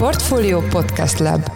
Portfolio Podcast Lab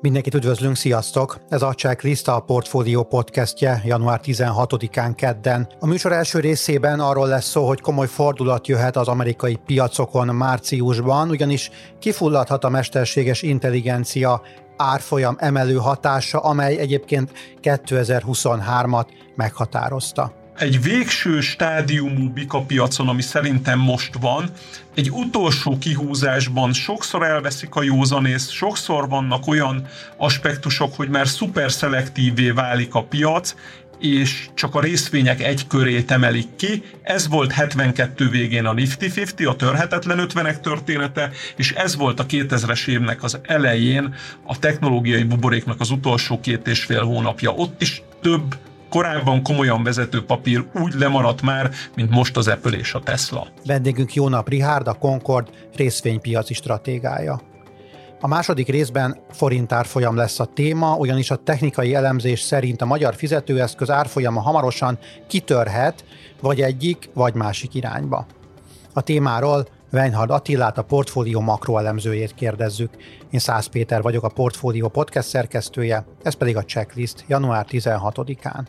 Mindenkit üdvözlünk, sziasztok! Ez a Checklist a Portfolio podcastje január 16-án kedden. A műsor első részében arról lesz szó, hogy komoly fordulat jöhet az amerikai piacokon márciusban, ugyanis kifulladhat a mesterséges intelligencia árfolyam emelő hatása, amely egyébként 2023-at meghatározta egy végső stádiumú bika piacon, ami szerintem most van, egy utolsó kihúzásban sokszor elveszik a józanész, sokszor vannak olyan aspektusok, hogy már szuper szelektívvé válik a piac, és csak a részvények egy körét emelik ki. Ez volt 72 végén a Nifty 50, a törhetetlen 50 története, és ez volt a 2000-es évnek az elején a technológiai buboréknak az utolsó két és fél hónapja. Ott is több korábban komolyan vezető papír úgy lemaradt már, mint most az Apple és a Tesla. Vendégünk Jónap Rihárd, a Concord részvénypiaci stratégája. A második részben forintárfolyam lesz a téma, ugyanis a technikai elemzés szerint a magyar fizetőeszköz árfolyama hamarosan kitörhet, vagy egyik, vagy másik irányba. A témáról Weinhard Attilát, a portfólió makroelemzőjét kérdezzük. Én Szász Péter vagyok, a Portfólió podcast szerkesztője, ez pedig a checklist január 16-án.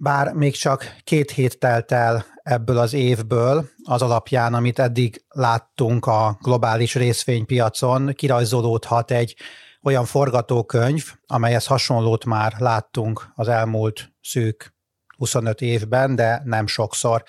Bár még csak két hét telt el ebből az évből, az alapján, amit eddig láttunk a globális részvénypiacon, kirajzolódhat egy olyan forgatókönyv, amelyhez hasonlót már láttunk az elmúlt szűk 25 évben, de nem sokszor.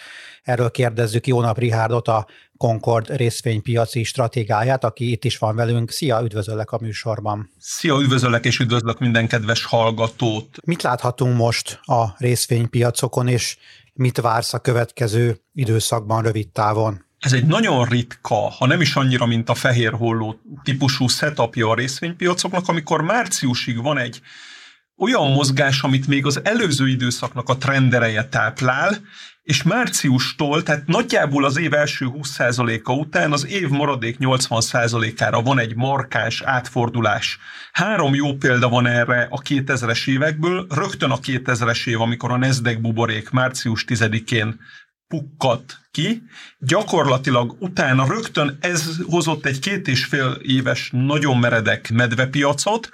Erről kérdezzük Jónap Rihárdot, a Concord részvénypiaci stratégáját, aki itt is van velünk. Szia, üdvözöllek a műsorban. Szia, üdvözöllek és üdvözlök minden kedves hallgatót. Mit láthatunk most a részvénypiacokon, és mit vársz a következő időszakban rövid távon? Ez egy nagyon ritka, ha nem is annyira, mint a fehér holló típusú setupja a részvénypiacoknak, amikor márciusig van egy olyan mozgás, amit még az előző időszaknak a trendereje táplál, és márciustól, tehát nagyjából az év első 20%-a után az év maradék 80%-ára van egy markás átfordulás. Három jó példa van erre a 2000-es évekből, rögtön a 2000-es év, amikor a Nasdaq buborék március 10-én pukkadt ki. Gyakorlatilag utána rögtön ez hozott egy két és fél éves nagyon meredek medvepiacot,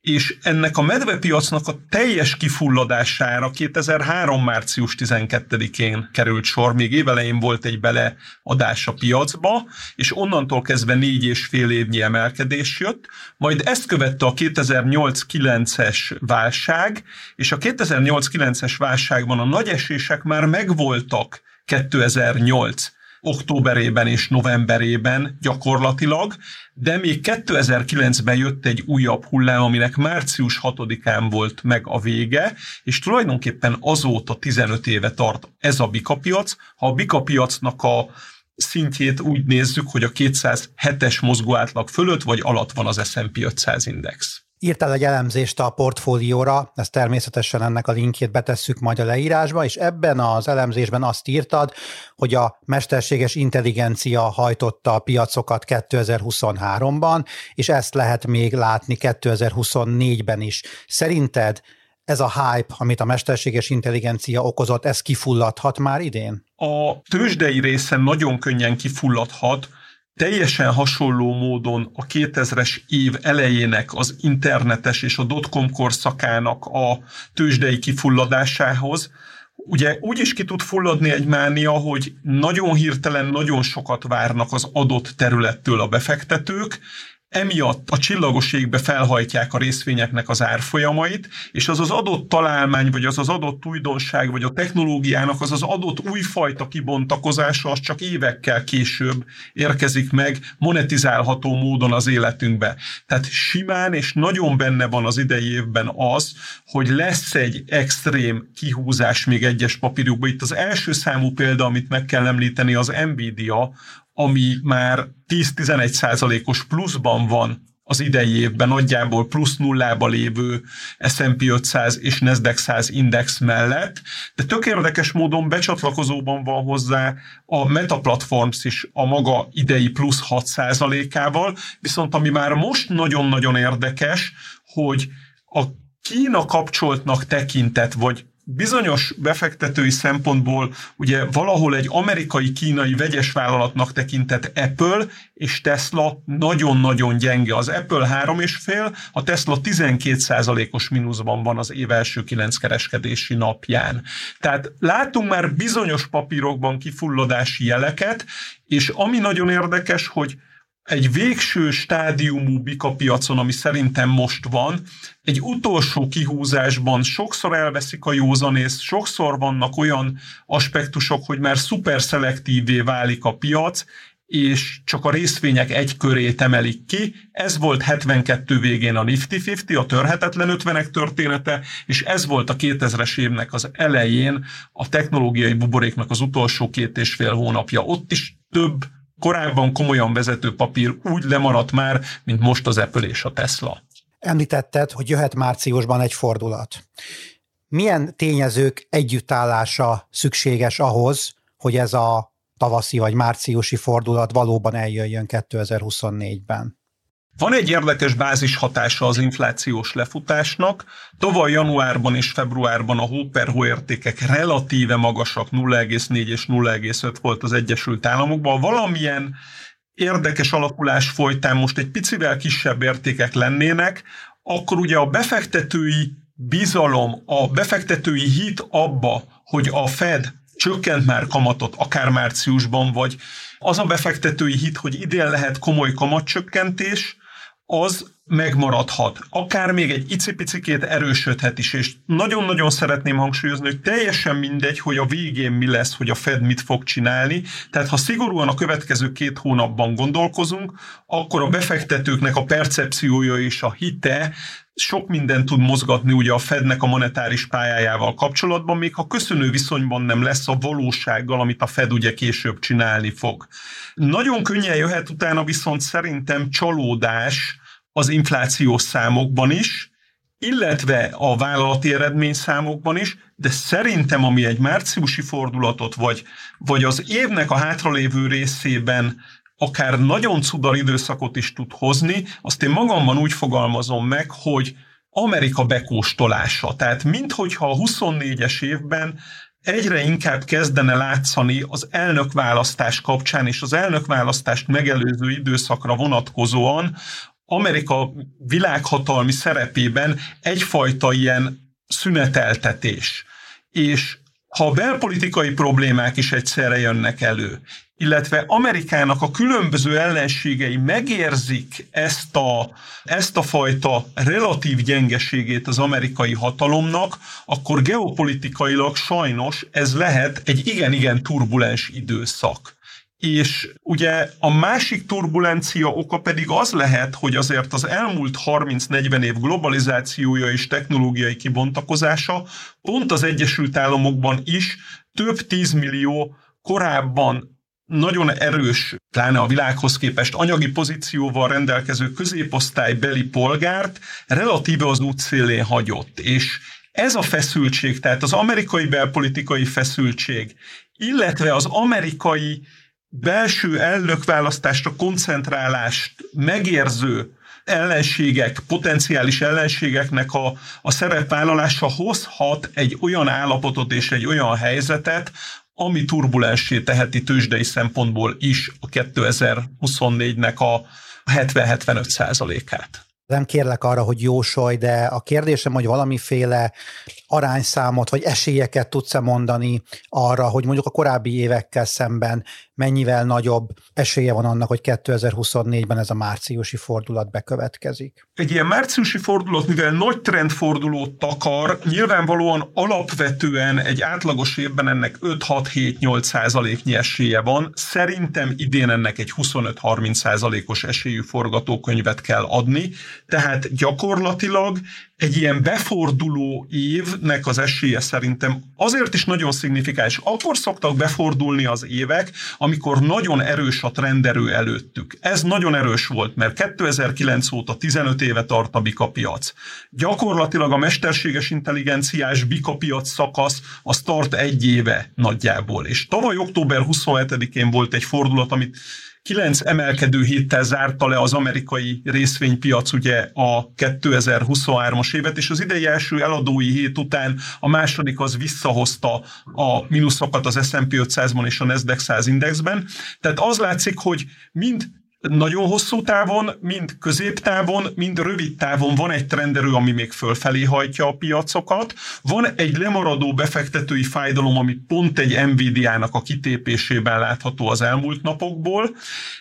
és ennek a medvepiacnak a teljes kifulladására 2003. március 12-én került sor, még évelején volt egy beleadás a piacba, és onnantól kezdve négy és fél évnyi emelkedés jött, majd ezt követte a 2008-9-es válság, és a 2008-9-es válságban a nagy esések már megvoltak 2008 októberében és novemberében gyakorlatilag, de még 2009-ben jött egy újabb hullám, aminek március 6-án volt meg a vége, és tulajdonképpen azóta 15 éve tart ez a bikapiac. Ha a bikapiacnak a szintjét úgy nézzük, hogy a 207-es mozgóátlag fölött vagy alatt van az S&P 500 index. Írtál egy elemzést a portfólióra, ezt természetesen ennek a linkjét betesszük majd a leírásba, és ebben az elemzésben azt írtad, hogy a mesterséges intelligencia hajtotta a piacokat 2023-ban, és ezt lehet még látni 2024-ben is. Szerinted ez a hype, amit a mesterséges intelligencia okozott, ez kifulladhat már idén? A tőzsdei része nagyon könnyen kifulladhat, teljesen hasonló módon a 2000-es év elejének az internetes és a dotcom korszakának a tőzsdei kifulladásához, Ugye úgy is ki tud fulladni egy mánia, hogy nagyon hirtelen nagyon sokat várnak az adott területtől a befektetők, emiatt a csillagos égbe felhajtják a részvényeknek az árfolyamait, és az az adott találmány, vagy az az adott újdonság, vagy a technológiának az az adott újfajta kibontakozása, az csak évekkel később érkezik meg monetizálható módon az életünkbe. Tehát simán és nagyon benne van az idei évben az, hogy lesz egy extrém kihúzás még egyes papírjukba. Itt az első számú példa, amit meg kell említeni, az Nvidia, ami már 10-11 százalékos pluszban van az idei évben nagyjából plusz nullába lévő S&P 500 és Nasdaq 100 index mellett, de tök érdekes módon becsatlakozóban van hozzá a Meta Platforms is a maga idei plusz 6 százalékával, viszont ami már most nagyon-nagyon érdekes, hogy a Kína kapcsoltnak tekintett, vagy bizonyos befektetői szempontból ugye valahol egy amerikai-kínai vegyes vállalatnak tekintett Apple és Tesla nagyon-nagyon gyenge. Az Apple 3,5, a Tesla 12%-os mínuszban van az év első kilenc kereskedési napján. Tehát látunk már bizonyos papírokban kifulladási jeleket, és ami nagyon érdekes, hogy egy végső stádiumú bika piacon, ami szerintem most van, egy utolsó kihúzásban sokszor elveszik a józanész, sokszor vannak olyan aspektusok, hogy már szuper szelektívé válik a piac, és csak a részvények egy körét emelik ki. Ez volt 72 végén a Nifty 50, a törhetetlen 50-ek története, és ez volt a 2000-es évnek az elején a technológiai buboréknak az utolsó két és fél hónapja. Ott is több korábban komolyan vezető papír úgy lemaradt már, mint most az Apple és a Tesla. Említetted, hogy jöhet márciusban egy fordulat. Milyen tényezők együttállása szükséges ahhoz, hogy ez a tavaszi vagy márciusi fordulat valóban eljöjjön 2024-ben? Van egy érdekes bázis hatása az inflációs lefutásnak. Tavaly januárban és februárban a hóperhó értékek relatíve magasak, 0,4 és 0,5 volt az Egyesült Államokban. Valamilyen érdekes alakulás folytán most egy picivel kisebb értékek lennének, akkor ugye a befektetői bizalom, a befektetői hit abba, hogy a Fed csökkent már kamatot, akár márciusban, vagy az a befektetői hit, hogy idén lehet komoly kamatcsökkentés, az megmaradhat. Akár még egy icipicikét erősödhet is, és nagyon-nagyon szeretném hangsúlyozni, hogy teljesen mindegy, hogy a végén mi lesz, hogy a Fed mit fog csinálni. Tehát ha szigorúan a következő két hónapban gondolkozunk, akkor a befektetőknek a percepciója és a hite sok mindent tud mozgatni ugye a Fednek a monetáris pályájával kapcsolatban, még ha köszönő viszonyban nem lesz a valósággal, amit a Fed ugye később csinálni fog. Nagyon könnyen jöhet utána viszont szerintem csalódás az inflációs számokban is, illetve a vállalati eredményszámokban is, de szerintem ami egy márciusi fordulatot, vagy, vagy az évnek a hátralévő részében akár nagyon cudar időszakot is tud hozni, azt én magamban úgy fogalmazom meg, hogy Amerika bekóstolása. Tehát minthogyha a 24-es évben egyre inkább kezdene látszani az elnökválasztás kapcsán és az elnökválasztást megelőző időszakra vonatkozóan Amerika világhatalmi szerepében egyfajta ilyen szüneteltetés. És ha a belpolitikai problémák is egyszerre jönnek elő, illetve Amerikának a különböző ellenségei megérzik ezt a, ezt a fajta relatív gyengeségét az amerikai hatalomnak, akkor geopolitikailag sajnos ez lehet egy igen-igen turbulens időszak. És ugye a másik turbulencia oka pedig az lehet, hogy azért az elmúlt 30-40 év globalizációja és technológiai kibontakozása pont az Egyesült Államokban is több tízmillió korábban nagyon erős, pláne a világhoz képest anyagi pozícióval rendelkező középosztálybeli polgárt relatíve az útszélén hagyott. És ez a feszültség, tehát az amerikai belpolitikai feszültség, illetve az amerikai belső elnökválasztásra koncentrálást megérző ellenségek, potenciális ellenségeknek a, a szerepvállalása hozhat egy olyan állapotot és egy olyan helyzetet, ami turbulensé teheti tőzsdei szempontból is a 2024-nek a 70-75 százalékát. Nem kérlek arra, hogy jósolj, de a kérdésem, hogy valamiféle arányszámot vagy esélyeket tudsz-e mondani arra, hogy mondjuk a korábbi évekkel szemben mennyivel nagyobb esélye van annak, hogy 2024-ben ez a márciusi fordulat bekövetkezik? Egy ilyen márciusi fordulat, mivel nagy trendfordulót takar, nyilvánvalóan alapvetően egy átlagos évben ennek 5-6-7-8 százaléknyi esélye van. Szerintem idén ennek egy 25-30 százalékos esélyű forgatókönyvet kell adni, tehát gyakorlatilag egy ilyen beforduló évnek az esélye szerintem azért is nagyon szignifikáns. Akkor szoktak befordulni az évek, amikor nagyon erős a trenderő előttük. Ez nagyon erős volt, mert 2009 óta 15 éve tart a bikapiac. Gyakorlatilag a mesterséges intelligenciás bikapiac szakasz az tart egy éve nagyjából. És tavaly október 27-én volt egy fordulat, amit kilenc emelkedő héttel zárta le az amerikai részvénypiac ugye a 2023-as évet, és az idei első eladói hét után a második az visszahozta a mínuszokat az S&P 500-ban és a Nasdaq 100 indexben. Tehát az látszik, hogy mind nagyon hosszú távon, mind középtávon, mind rövid távon van egy trenderő, ami még fölfelé hajtja a piacokat. Van egy lemaradó befektetői fájdalom, ami pont egy Nvidia-nak a kitépésében látható az elmúlt napokból,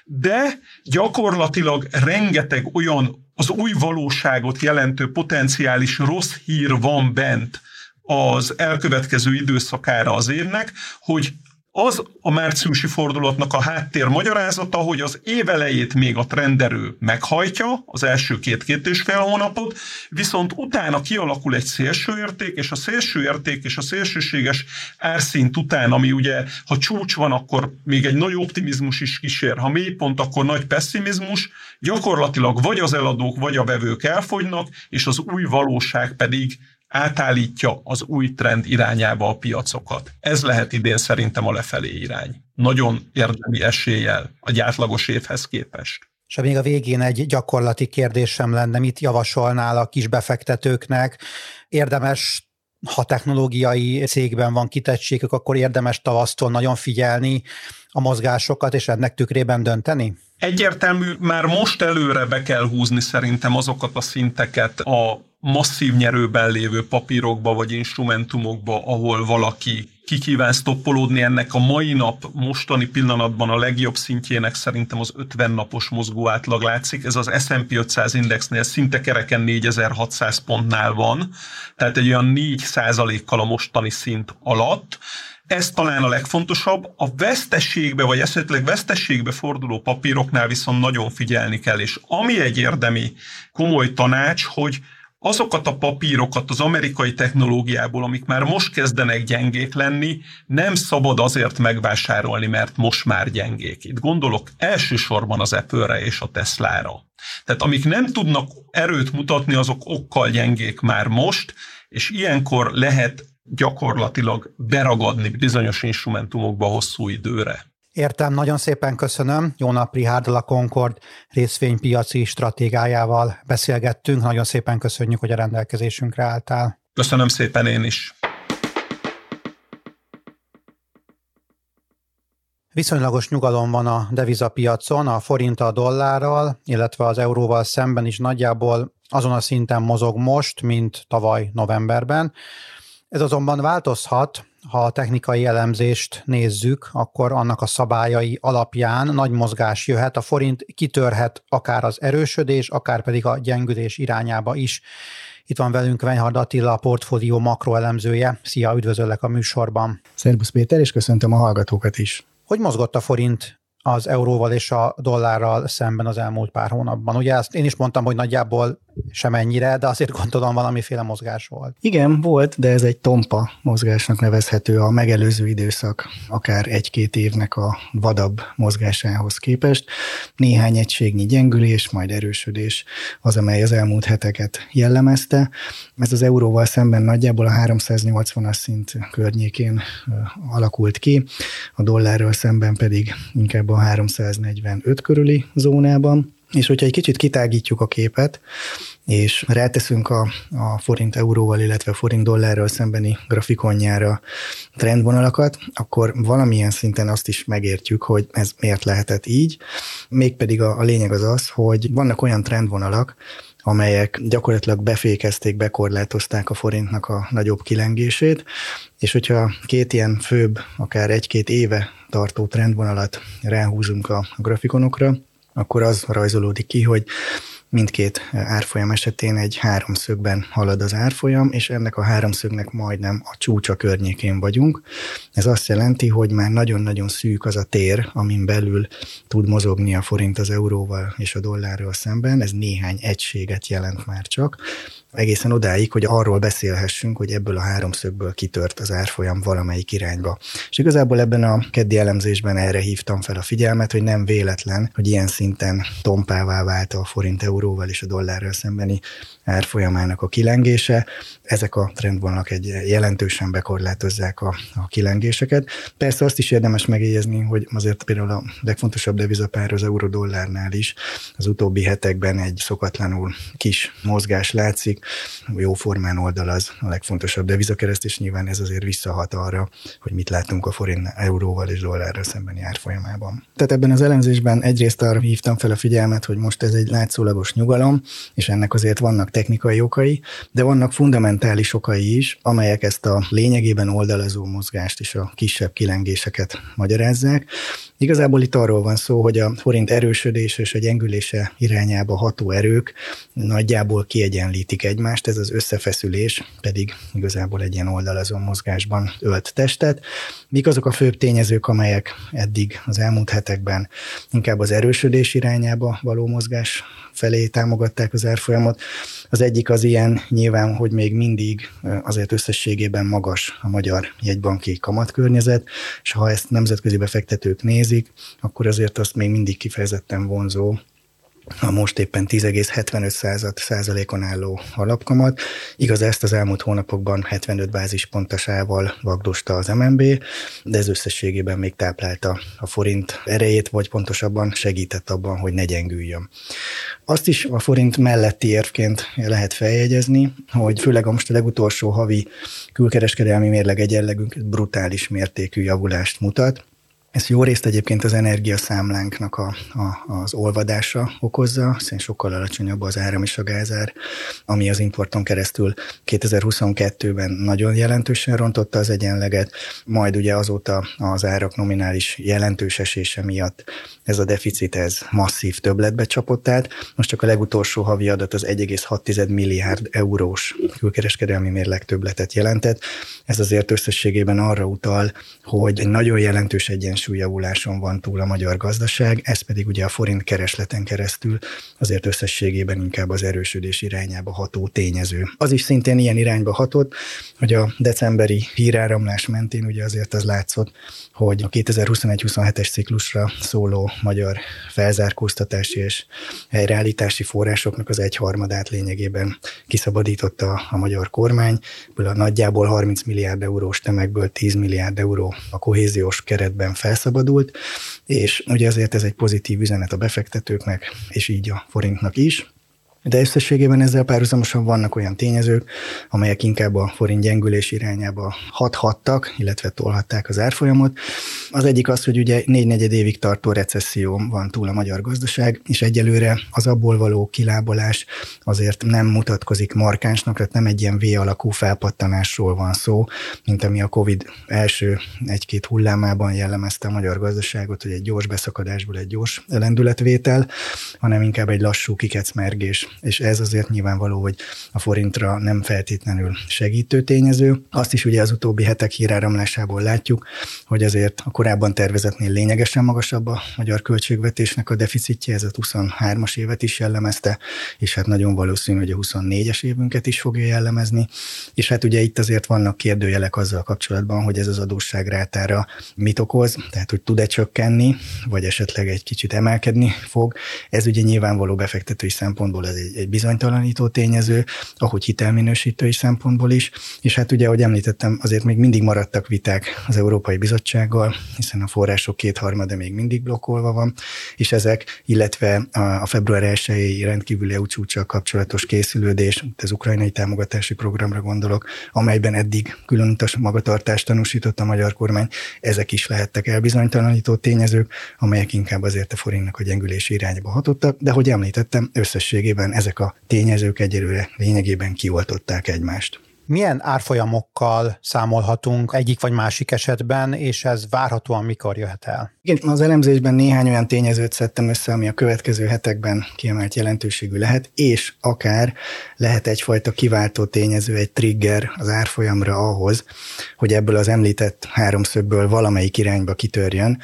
de gyakorlatilag rengeteg olyan az új valóságot jelentő potenciális rossz hír van bent az elkövetkező időszakára az évnek, hogy az a márciusi fordulatnak a háttér magyarázata, hogy az év elejét még a trenderő meghajtja, az első két-két és fél hónapot, viszont utána kialakul egy szélső érték, és a szélső érték és a szélsőséges árszint után, ami ugye, ha csúcs van, akkor még egy nagy optimizmus is kísér, ha mélypont, akkor nagy pessimizmus, gyakorlatilag vagy az eladók, vagy a vevők elfogynak, és az új valóság pedig átállítja az új trend irányába a piacokat. Ez lehet idén szerintem a lefelé irány. Nagyon érdemi eséllyel a átlagos évhez képest. És még a végén egy gyakorlati kérdésem lenne, mit javasolnál a kis befektetőknek? Érdemes ha technológiai cégben van kitettségük, akkor érdemes tavasztól nagyon figyelni a mozgásokat, és ennek tükrében dönteni? Egyértelmű, már most előre be kell húzni szerintem azokat a szinteket a masszív nyerőben lévő papírokba vagy instrumentumokba, ahol valaki ki kíván stoppolódni ennek a mai nap, mostani pillanatban a legjobb szintjének szerintem az 50 napos mozgó átlag látszik. Ez az S&P 500 indexnél szinte kereken 4600 pontnál van, tehát egy olyan 4% kal a mostani szint alatt. Ez talán a legfontosabb. A vesztességbe, vagy esetleg vesztességbe forduló papíroknál viszont nagyon figyelni kell, és ami egy érdemi komoly tanács, hogy azokat a papírokat az amerikai technológiából, amik már most kezdenek gyengék lenni, nem szabad azért megvásárolni, mert most már gyengék. Itt gondolok elsősorban az Apple-re és a Tesla-ra. Tehát amik nem tudnak erőt mutatni, azok okkal gyengék már most, és ilyenkor lehet gyakorlatilag beragadni bizonyos instrumentumokba hosszú időre. Értem, nagyon szépen köszönöm. Jó nap, Rihárd, a Concord részvénypiaci stratégájával beszélgettünk. Nagyon szépen köszönjük, hogy a rendelkezésünkre álltál. Köszönöm szépen én is. Viszonylagos nyugalom van a devizapiacon, a forint a dollárral, illetve az euróval szemben is nagyjából azon a szinten mozog most, mint tavaly novemberben. Ez azonban változhat, ha a technikai elemzést nézzük, akkor annak a szabályai alapján nagy mozgás jöhet, a forint kitörhet akár az erősödés, akár pedig a gyengülés irányába is. Itt van velünk Venyhard Attila, a portfólió makroelemzője. Szia, üdvözöllek a műsorban. Szerbusz Péter, és köszöntöm a hallgatókat is. Hogy mozgott a forint az euróval és a dollárral szemben az elmúlt pár hónapban. Ugye ezt én is mondtam, hogy nagyjából sem de azért gondolom valamiféle mozgás volt. Igen, volt, de ez egy tompa mozgásnak nevezhető a megelőző időszak, akár egy-két évnek a vadabb mozgásához képest. Néhány egységnyi gyengülés, majd erősödés az, amely az elmúlt heteket jellemezte. Ez az euróval szemben nagyjából a 380-as szint környékén alakult ki, a dollárral szemben pedig inkább a 345 körüli zónában. És hogyha egy kicsit kitágítjuk a képet, és ráteszünk a, a forint euróval, illetve forint dollárral szembeni grafikonjára trendvonalakat, akkor valamilyen szinten azt is megértjük, hogy ez miért lehetett így. Mégpedig a, a lényeg az az, hogy vannak olyan trendvonalak, amelyek gyakorlatilag befékezték, bekorlátozták a forintnak a nagyobb kilengését, és hogyha két ilyen főbb, akár egy-két éve tartó trendvonalat ráhúzunk a grafikonokra, akkor az rajzolódik ki, hogy mindkét árfolyam esetén egy háromszögben halad az árfolyam, és ennek a háromszögnek majdnem a csúcsa környékén vagyunk. Ez azt jelenti, hogy már nagyon-nagyon szűk az a tér, amin belül tud mozogni a forint az euróval és a dollárral szemben. Ez néhány egységet jelent már csak, egészen odáig, hogy arról beszélhessünk, hogy ebből a háromszögből kitört az árfolyam valamelyik irányba. És igazából ebben a keddi elemzésben erre hívtam fel a figyelmet, hogy nem véletlen, hogy ilyen szinten tompává vált a forint euróval és a dollárral szembeni árfolyamának a kilengése. Ezek a trendvonalak egy jelentősen bekorlátozzák a, a kilengéseket. Persze azt is érdemes megjegyezni, hogy azért például a legfontosabb devizapár az eurodollárnál is az utóbbi hetekben egy szokatlanul kis mozgás látszik. Jó formán oldal az a legfontosabb devizakereszt, és nyilván ez azért visszahat arra, hogy mit látunk a forint euróval és dollárral szembeni árfolyamában. Tehát ebben az elemzésben egyrészt arra hívtam fel a figyelmet, hogy most ez egy látszólagos nyugalom, és ennek azért vannak technikai okai, de vannak fundamentális okai is, amelyek ezt a lényegében oldalazó mozgást és a kisebb kilengéseket magyarázzák. Igazából itt arról van szó, hogy a forint erősödése és a gyengülése irányába ható erők nagyjából kiegyenlítik egymást, ez az összefeszülés pedig igazából egy ilyen oldalazó mozgásban ölt testet. Mik azok a főbb tényezők, amelyek eddig az elmúlt hetekben inkább az erősödés irányába való mozgás felé támogatták az árfolyamot. Az egyik az ilyen nyilván, hogy még mindig azért összességében magas a magyar jegybanki kamatkörnyezet, és ha ezt nemzetközi befektetők nézik, akkor azért azt még mindig kifejezetten vonzó a most éppen 10,75 százalékon álló alapkamat. Igaz, ezt az elmúlt hónapokban 75 bázispontosával vagdosta az MNB, de ez összességében még táplálta a forint erejét, vagy pontosabban segített abban, hogy ne gyengüljön. Azt is a forint melletti érvként lehet feljegyezni, hogy főleg a most a legutolsó havi külkereskedelmi mérleg egyenlegünk brutális mértékű javulást mutat, ez jó részt egyébként az energiaszámlánknak a, a, az olvadása okozza, hiszen sokkal alacsonyabb az áram és a gázár, ami az importon keresztül 2022-ben nagyon jelentősen rontotta az egyenleget, majd ugye azóta az árak nominális jelentős esése miatt ez a deficit ez masszív többletbe csapott át. Most csak a legutolsó havi adat az 1,6 milliárd eurós külkereskedelmi mérleg többletet jelentett. Ez azért összességében arra utal, hogy egy nagyon jelentős egyen egyensúlyjavuláson van túl a magyar gazdaság, ez pedig ugye a forint keresleten keresztül azért összességében inkább az erősödés irányába ható tényező. Az is szintén ilyen irányba hatott, hogy a decemberi híráramlás mentén ugye azért az látszott, hogy a 2021-27-es ciklusra szóló magyar felzárkóztatási és helyreállítási forrásoknak az egyharmadát lényegében kiszabadította a magyar kormány, a nagyjából 30 milliárd eurós temegből 10 milliárd euró a kohéziós keretben fel felszabadult, és ugye azért ez egy pozitív üzenet a befektetőknek, és így a forintnak is. De összességében ezzel párhuzamosan vannak olyan tényezők, amelyek inkább a forint gyengülés irányába hathattak, illetve tolhatták az árfolyamot. Az egyik az, hogy ugye négy negyed évig tartó recesszió van túl a magyar gazdaság, és egyelőre az abból való kilábalás azért nem mutatkozik markánsnak, tehát nem egy ilyen V alakú felpattanásról van szó, mint ami a Covid első egy-két hullámában jellemezte a magyar gazdaságot, hogy egy gyors beszakadásból egy gyors lendületvétel, hanem inkább egy lassú kikecmergés és ez azért nyilvánvaló, hogy a forintra nem feltétlenül segítő tényező. Azt is ugye az utóbbi hetek híráramlásából látjuk, hogy azért a korábban tervezetnél lényegesen magasabb a magyar költségvetésnek a deficitje, ez a 23-as évet is jellemezte, és hát nagyon valószínű, hogy a 24-es évünket is fogja jellemezni, és hát ugye itt azért vannak kérdőjelek azzal kapcsolatban, hogy ez az adósságrátára mit okoz, tehát hogy tud-e csökkenni, vagy esetleg egy kicsit emelkedni fog. Ez ugye nyilvánvaló befektetői szempontból ez egy, egy bizonytalanító tényező, ahogy hitelminősítői szempontból is, és hát ugye, ahogy említettem, azért még mindig maradtak viták az Európai Bizottsággal, hiszen a források kétharmada még mindig blokkolva van, és ezek, illetve a február 1 rendkívüli EU csúcsal kapcsolatos készülődés, az ukrajnai támogatási programra gondolok, amelyben eddig külön magatartást tanúsított a magyar kormány, ezek is lehettek elbizonytalanító tényezők, amelyek inkább azért a forintnak a gyengülési irányba hatottak, de hogy említettem, összességében ezek a tényezők egyelőre lényegében kioltották egymást. Milyen árfolyamokkal számolhatunk egyik vagy másik esetben, és ez várhatóan mikor jöhet el? Igen, az elemzésben néhány olyan tényezőt szedtem össze, ami a következő hetekben kiemelt jelentőségű lehet, és akár lehet egyfajta kiváltó tényező, egy trigger az árfolyamra ahhoz, hogy ebből az említett háromszögből valamelyik irányba kitörjön,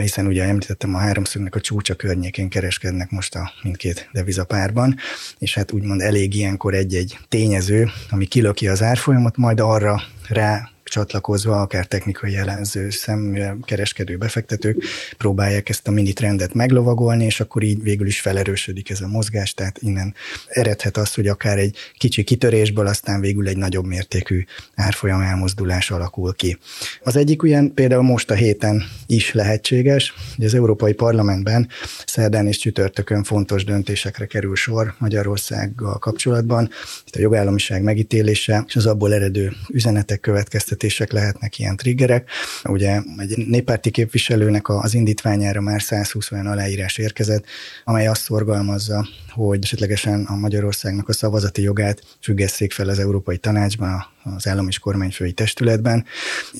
hiszen ugye említettem, a háromszögnek a csúcsa környékén kereskednek most a mindkét devizapárban, és hát úgymond elég ilyenkor egy-egy tényező, ami kilöki az árfolyamot, majd arra rá csatlakozva, akár technikai jelenző, kereskedő befektetők próbálják ezt a mini trendet meglovagolni, és akkor így végül is felerősödik ez a mozgás, tehát innen eredhet az, hogy akár egy kicsi kitörésből aztán végül egy nagyobb mértékű árfolyam elmozdulás alakul ki. Az egyik ilyen például most a héten is lehetséges, hogy az Európai Parlamentben szerdán és csütörtökön fontos döntésekre kerül sor Magyarországgal kapcsolatban. Itt a jogállamiság megítélése és az abból eredő üzenetek, következtetések lehetnek ilyen triggerek. Ugye egy néppárti képviselőnek az indítványára már 120 olyan aláírás érkezett, amely azt szorgalmazza, hogy esetlegesen a Magyarországnak a szavazati jogát függesszék fel az Európai Tanácsban, az állam és kormányfői testületben.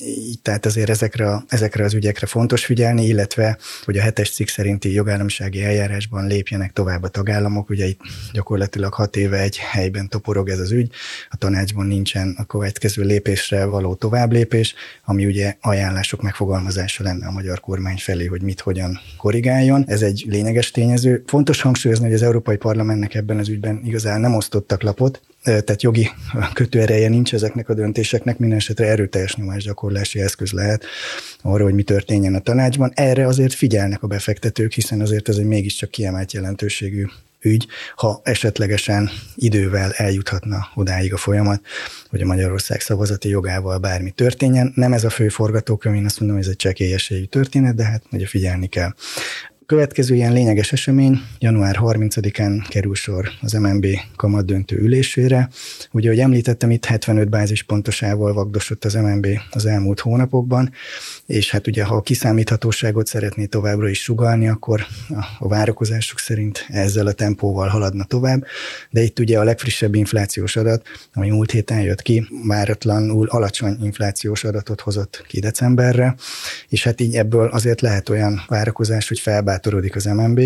Így tehát azért ezekre, ezekre az ügyekre fontos figyelni, illetve hogy a hetes cikk szerinti jogállamisági eljárásban lépjenek tovább a tagállamok. Ugye itt gyakorlatilag hat éve egy helyben toporog ez az ügy, a tanácsban nincsen a következő lépésre való továbblépés, ami ugye ajánlások megfogalmazása lenne a magyar kormány felé, hogy mit hogyan korrigáljon. Ez egy lényeges tényező. Fontos hangsúlyozni, hogy az Európai Parlamentnek ebben az ügyben igazán nem osztottak lapot, tehát jogi kötőereje nincs ezeknek a döntéseknek, minden esetre erőteljes nyomásgyakorlási eszköz lehet arra, hogy mi történjen a tanácsban. Erre azért figyelnek a befektetők, hiszen azért ez egy mégiscsak kiemelt jelentőségű ügy, ha esetlegesen idővel eljuthatna odáig a folyamat, hogy a Magyarország szavazati jogával bármi történjen. Nem ez a fő forgatókönyv, én azt mondom, hogy ez egy csekély esélyű történet, de hát ugye figyelni kell. Következő ilyen lényeges esemény, január 30-án kerül sor az MNB kamat ülésére. Ugye, ahogy említettem, itt 75 bázispontosával vagdosott az MNB az elmúlt hónapokban, és hát ugye, ha a kiszámíthatóságot szeretné továbbra is sugalni, akkor a várakozások szerint ezzel a tempóval haladna tovább, de itt ugye a legfrissebb inflációs adat, ami múlt héten jött ki, váratlanul alacsony inflációs adatot hozott ki decemberre, és hát így ebből azért lehet olyan várakozás, hogy felbár bátorodik az MNB,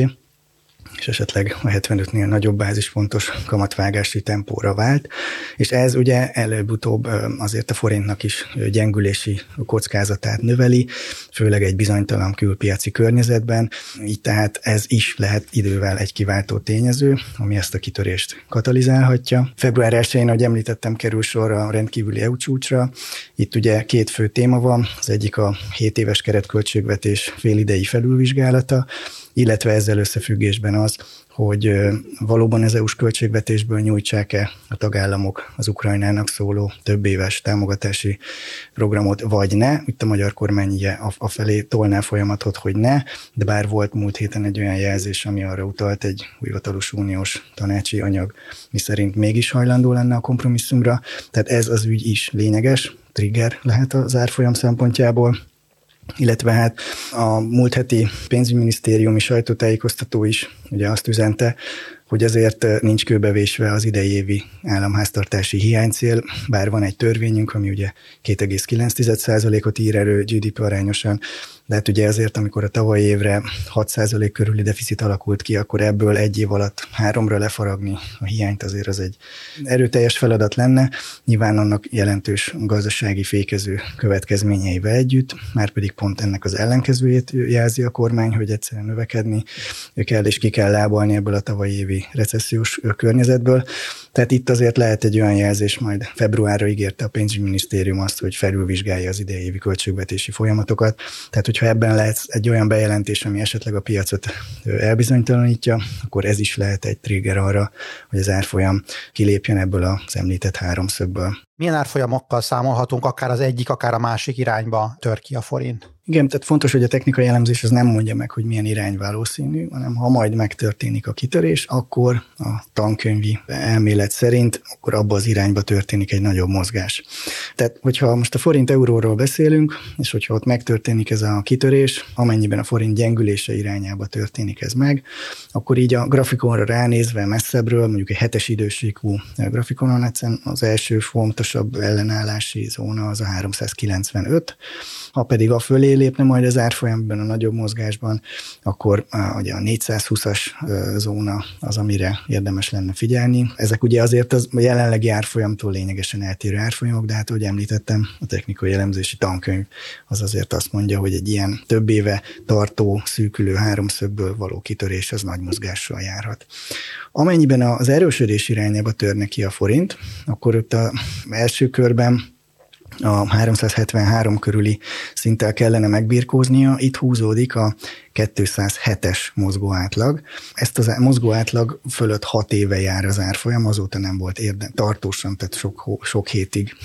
és esetleg a 75-nél nagyobb bázispontos kamatvágási tempóra vált, és ez ugye előbb-utóbb azért a forintnak is gyengülési kockázatát növeli, főleg egy bizonytalan külpiaci környezetben, így tehát ez is lehet idővel egy kiváltó tényező, ami ezt a kitörést katalizálhatja. Február 1-én, ahogy említettem, kerül sor a rendkívüli EU csúcsra. Itt ugye két fő téma van, az egyik a 7 éves keretköltségvetés félidei felülvizsgálata, illetve ezzel összefüggésben az, hogy valóban az EU-s költségvetésből nyújtsák-e a tagállamok az Ukrajnának szóló több éves támogatási programot, vagy ne. Itt a magyar kormány a felé tolná folyamatot, hogy ne, de bár volt múlt héten egy olyan jelzés, ami arra utalt egy hivatalos uniós tanácsi anyag, miszerint mégis hajlandó lenne a kompromisszumra. Tehát ez az ügy is lényeges, trigger lehet az árfolyam szempontjából illetve hát a múlt heti pénzügyminisztériumi sajtótájékoztató is ugye azt üzente, hogy azért nincs kőbevésve az idei évi államháztartási hiánycél, bár van egy törvényünk, ami ugye 2,9%-ot ír elő GDP arányosan, de hát ugye ezért, amikor a tavaly évre 6% körüli deficit alakult ki, akkor ebből egy év alatt háromra lefaragni a hiányt azért az egy erőteljes feladat lenne. Nyilván annak jelentős gazdasági fékező következményeivel együtt, már pedig pont ennek az ellenkezőjét jelzi a kormány, hogy egyszerűen növekedni kell és ki kell lábalni ebből a tavalyi évi recessziós környezetből. Tehát itt azért lehet egy olyan jelzés, majd februárra ígérte a pénzügyminisztérium azt, hogy felülvizsgálja az idei évi költségvetési folyamatokat. Tehát, hogyha ebben lehet egy olyan bejelentés, ami esetleg a piacot elbizonytalanítja, akkor ez is lehet egy trigger arra, hogy az árfolyam kilépjen ebből az említett háromszögből. Milyen árfolyamokkal számolhatunk, akár az egyik, akár a másik irányba tör ki a forint? Igen, tehát fontos, hogy a technikai elemzés az nem mondja meg, hogy milyen irány valószínű, hanem ha majd megtörténik a kitörés, akkor a tankönyvi elmélet szerint, akkor abba az irányba történik egy nagyobb mozgás. Tehát, hogyha most a forint euróról beszélünk, és hogyha ott megtörténik ez a kitörés, amennyiben a forint gyengülése irányába történik ez meg, akkor így a grafikonra ránézve messzebbről, mondjuk egy hetes idősíkú grafikonon, az első fontosabb ellenállási zóna az a 395, ha pedig a fölé lépne majd az árfolyamban a nagyobb mozgásban, akkor ugye a 420-as zóna az, amire érdemes lenne figyelni. Ezek ugye azért az a jelenlegi árfolyamtól lényegesen eltérő árfolyamok, de hát, ahogy említettem, a technikai elemzési tankönyv az azért azt mondja, hogy egy ilyen több éve tartó, szűkülő háromszögből való kitörés az nagy mozgással járhat. Amennyiben az erősödés irányába törne ki a forint, akkor ott az első körben a 373 körüli szinttel kellene megbirkóznia, itt húzódik a 207-es mozgó átlag. Ezt az mozgó átlag fölött 6 éve jár az árfolyam, azóta nem volt érdem, tartósan, tehát sok, sok hétig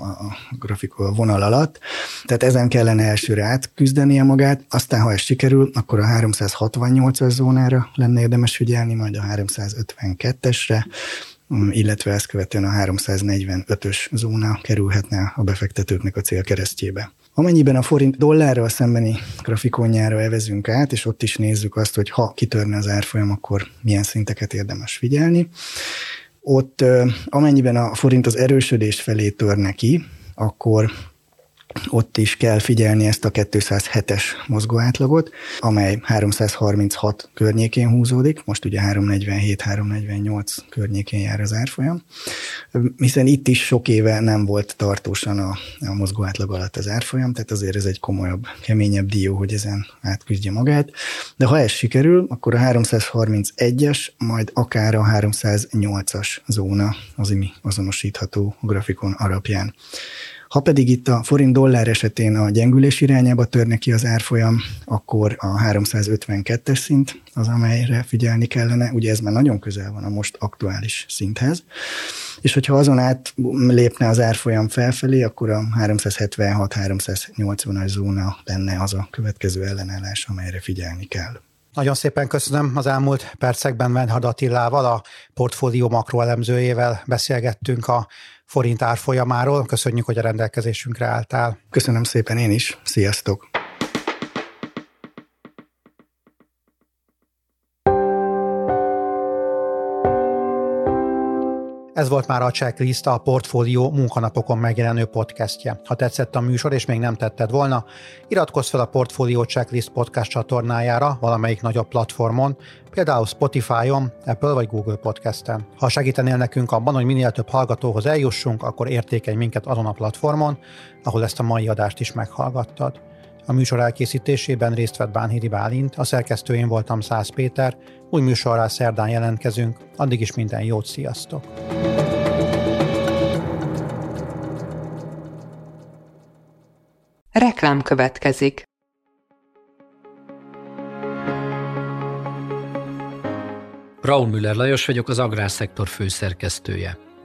a grafikon vonal alatt. Tehát ezen kellene elsőre átküzdenie magát, aztán ha ez sikerül, akkor a 368-as zónára lenne érdemes figyelni, majd a 352-esre, Mm, illetve ezt követően a 345-ös zóna kerülhetne a befektetőknek a célkeresztjébe. Amennyiben a forint dollárral szembeni grafikonjára evezünk át, és ott is nézzük azt, hogy ha kitörne az árfolyam, akkor milyen szinteket érdemes figyelni. Ott amennyiben a forint az erősödés felé törne ki, akkor ott is kell figyelni ezt a 207-es mozgóátlagot, amely 336 környékén húzódik, most ugye 347-348 környékén jár az árfolyam, hiszen itt is sok éve nem volt tartósan a, a mozgóátlag alatt az árfolyam, tehát azért ez egy komolyabb, keményebb dió, hogy ezen átküzdje magát, de ha ez sikerül, akkor a 331-es, majd akár a 308-as zóna az, ami azonosítható a grafikon alapján. Ha pedig itt a forint dollár esetén a gyengülés irányába törne ki az árfolyam, akkor a 352-es szint az, amelyre figyelni kellene. Ugye ez már nagyon közel van a most aktuális szinthez. És hogyha azon át lépne az árfolyam felfelé, akkor a 376-380-as zóna lenne az a következő ellenállás, amelyre figyelni kell. Nagyon szépen köszönöm. Az elmúlt percekben Venhad Attilával, a portfólió makroelemzőjével beszélgettünk a forint árfolyamáról. Köszönjük, hogy a rendelkezésünkre álltál. Köszönöm szépen én is. Sziasztok! Ez volt már a Checklist, a Portfólió munkanapokon megjelenő podcastje. Ha tetszett a műsor, és még nem tetted volna, iratkozz fel a Portfólió Checklist podcast csatornájára valamelyik nagyobb platformon, például Spotify-on, Apple vagy Google Podcast-en. Ha segítenél nekünk abban, hogy minél több hallgatóhoz eljussunk, akkor értékelj minket azon a platformon, ahol ezt a mai adást is meghallgattad. A műsor elkészítésében részt vett Bánhidi Bálint, a szerkesztőjén voltam Száz Péter, új műsorral szerdán jelentkezünk, addig is minden jót, sziasztok! Reklám következik. Raúl Müller Lajos vagyok, az Agrárszektor főszerkesztője.